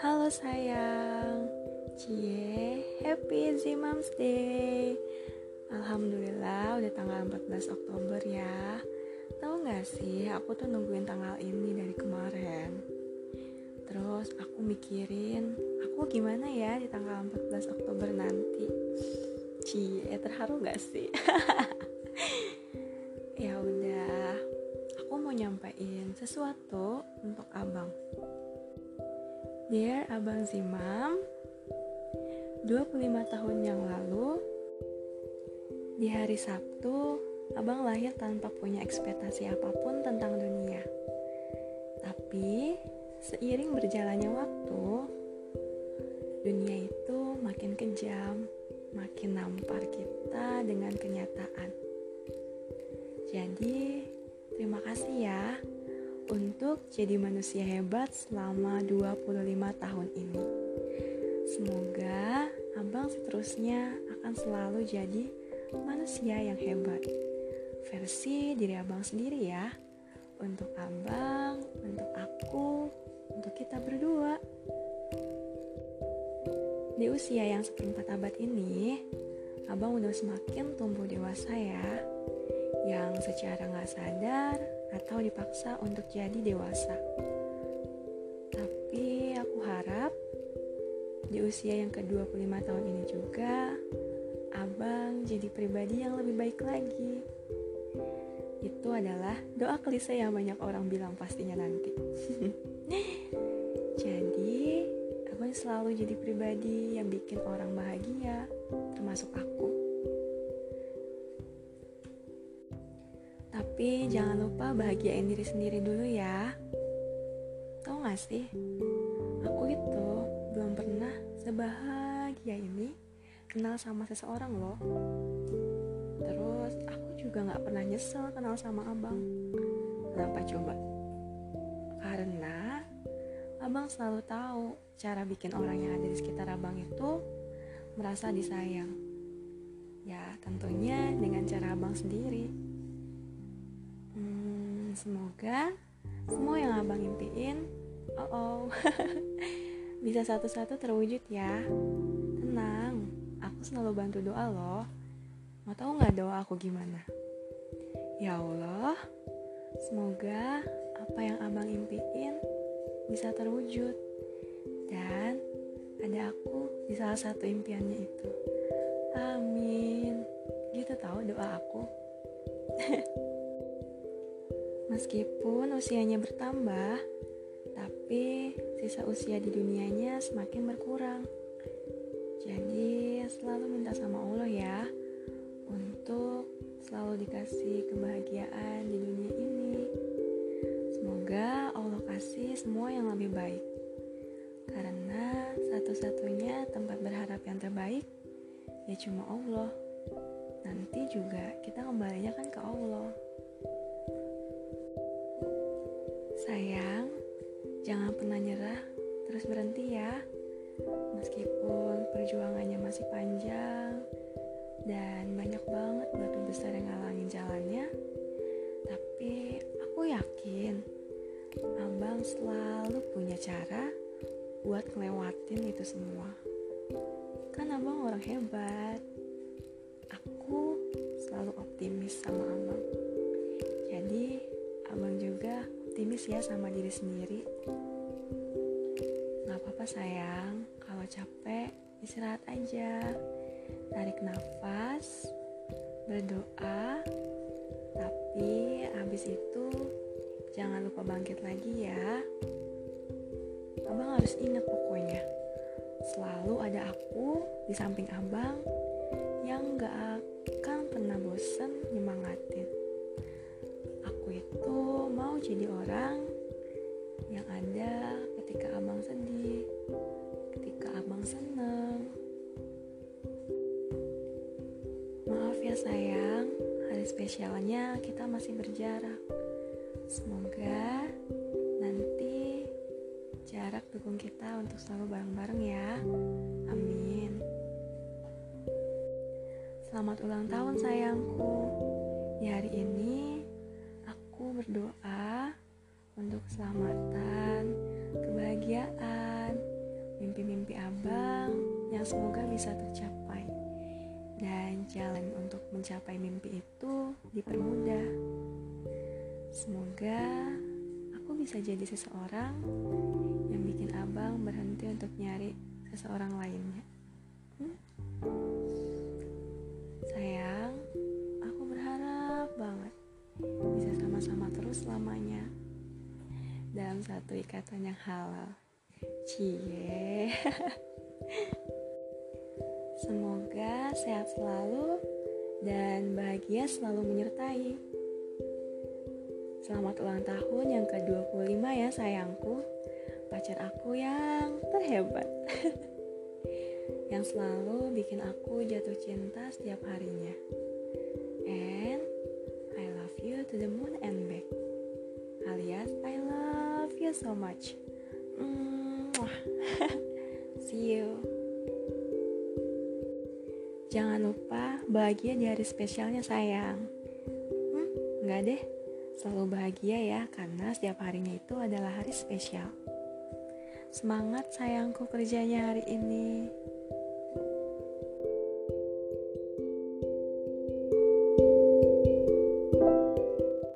Halo sayang. Cie Happy Zimams Day. Alhamdulillah udah tanggal 14 Oktober ya. Tahu gak sih aku tuh nungguin tanggal ini dari kemarin. Terus aku mikirin Aku gimana ya di tanggal 14 Oktober nanti? Cie terharu gak sih? Ya udah Aku mau nyampein sesuatu untuk abang Dear Abang Zimam 25 tahun yang lalu Di hari Sabtu Abang lahir tanpa punya ekspektasi apa pun tentang dunia. Tapi Seiring berjalannya waktu Dunia itu makin kejam Makin nampar kita dengan kenyataan. Jadi Terima kasih ya untuk jadi manusia hebat selama 25 tahun ini. Semoga abang seterusnya akan selalu jadi manusia yang hebat. Versi diri abang sendiri ya. Untuk abang, untuk aku, untuk kita berdua. Di usia yang seperempat abad ini, abang udah semakin tumbuh dewasa ya yang secara nggak sadar atau dipaksa untuk jadi dewasa. Tapi aku harap di usia yang ke-25 tahun ini juga abang jadi pribadi yang lebih baik lagi. Itu adalah doa klise yang banyak orang bilang pastinya nanti. jadi, abang selalu jadi pribadi yang bikin orang bahagia, termasuk aku. Tapi jangan lupa bahagiain diri sendiri dulu ya. Tahu gak sih? Aku itu belum pernah sebahagia ini kenal sama seseorang loh. Terus aku juga gak pernah nyesel kenal sama abang. Kenapa coba? Karena abang selalu tahu cara bikin orang yang ada di sekitar abang itu merasa disayang. Ya tentunya dengan cara abang sendiri. Semoga semua yang abang impiin, oh oh, bisa satu-satu terwujud ya. Tenang, aku selalu bantu doa loh. Mau tahu nggak doa aku gimana? Ya Allah, semoga apa yang abang impiin bisa terwujud dan ada aku di salah satu impiannya itu. Amin. Gitu tahu doa aku. Meskipun usianya bertambah, tapi sisa usia di dunianya semakin berkurang. Jadi selalu minta sama Allah ya untuk selalu dikasih kebahagiaan di dunia ini. Semoga Allah kasih semua yang lebih baik. Karena satu-satunya tempat berharap yang terbaik ya cuma Allah. Nanti juga kita kembalinya kan ke Allah. Sayang, jangan pernah nyerah, terus berhenti ya. Meskipun perjuangannya masih panjang dan banyak banget batu besar yang ngalangin jalannya, tapi aku yakin Abang selalu punya cara buat ngelewatin itu semua. Kan Abang orang hebat. Aku selalu optimis sama Abang. Optimis ya sama diri sendiri. Gak apa-apa sayang, kalau capek istirahat aja. Tarik nafas, berdoa, tapi habis itu jangan lupa bangkit lagi ya. Abang harus ingat pokoknya, selalu ada aku di samping abang yang gak akan pernah bosan jadi orang yang ada ketika abang sedih, ketika abang seneng. Maaf ya sayang, hari spesialnya kita masih berjarak. Semoga nanti jarak dukung kita untuk selalu bareng-bareng ya. Amin. Selamat ulang tahun sayangku. Di hari ini aku berdoa untuk keselamatan, kebahagiaan, mimpi-mimpi abang yang semoga bisa tercapai. Dan jalan untuk mencapai mimpi itu dipermudah. Semoga aku bisa jadi seseorang yang bikin abang berhenti untuk nyari seseorang lainnya. Hmm? Sayang, aku berharap banget bisa sama-sama terus selamanya dalam satu ikatan yang halal. Cie. Semoga sehat selalu dan bahagia selalu menyertai. Selamat ulang tahun yang ke-25 ya sayangku. Pacar aku yang terhebat. yang selalu bikin aku jatuh cinta setiap harinya. And I love you to the moon and back. Alias I love you so much. See you. Jangan lupa bahagia di hari spesialnya sayang. Hmm, enggak deh, selalu bahagia ya karena setiap harinya itu adalah hari spesial. Semangat sayangku kerjanya hari ini.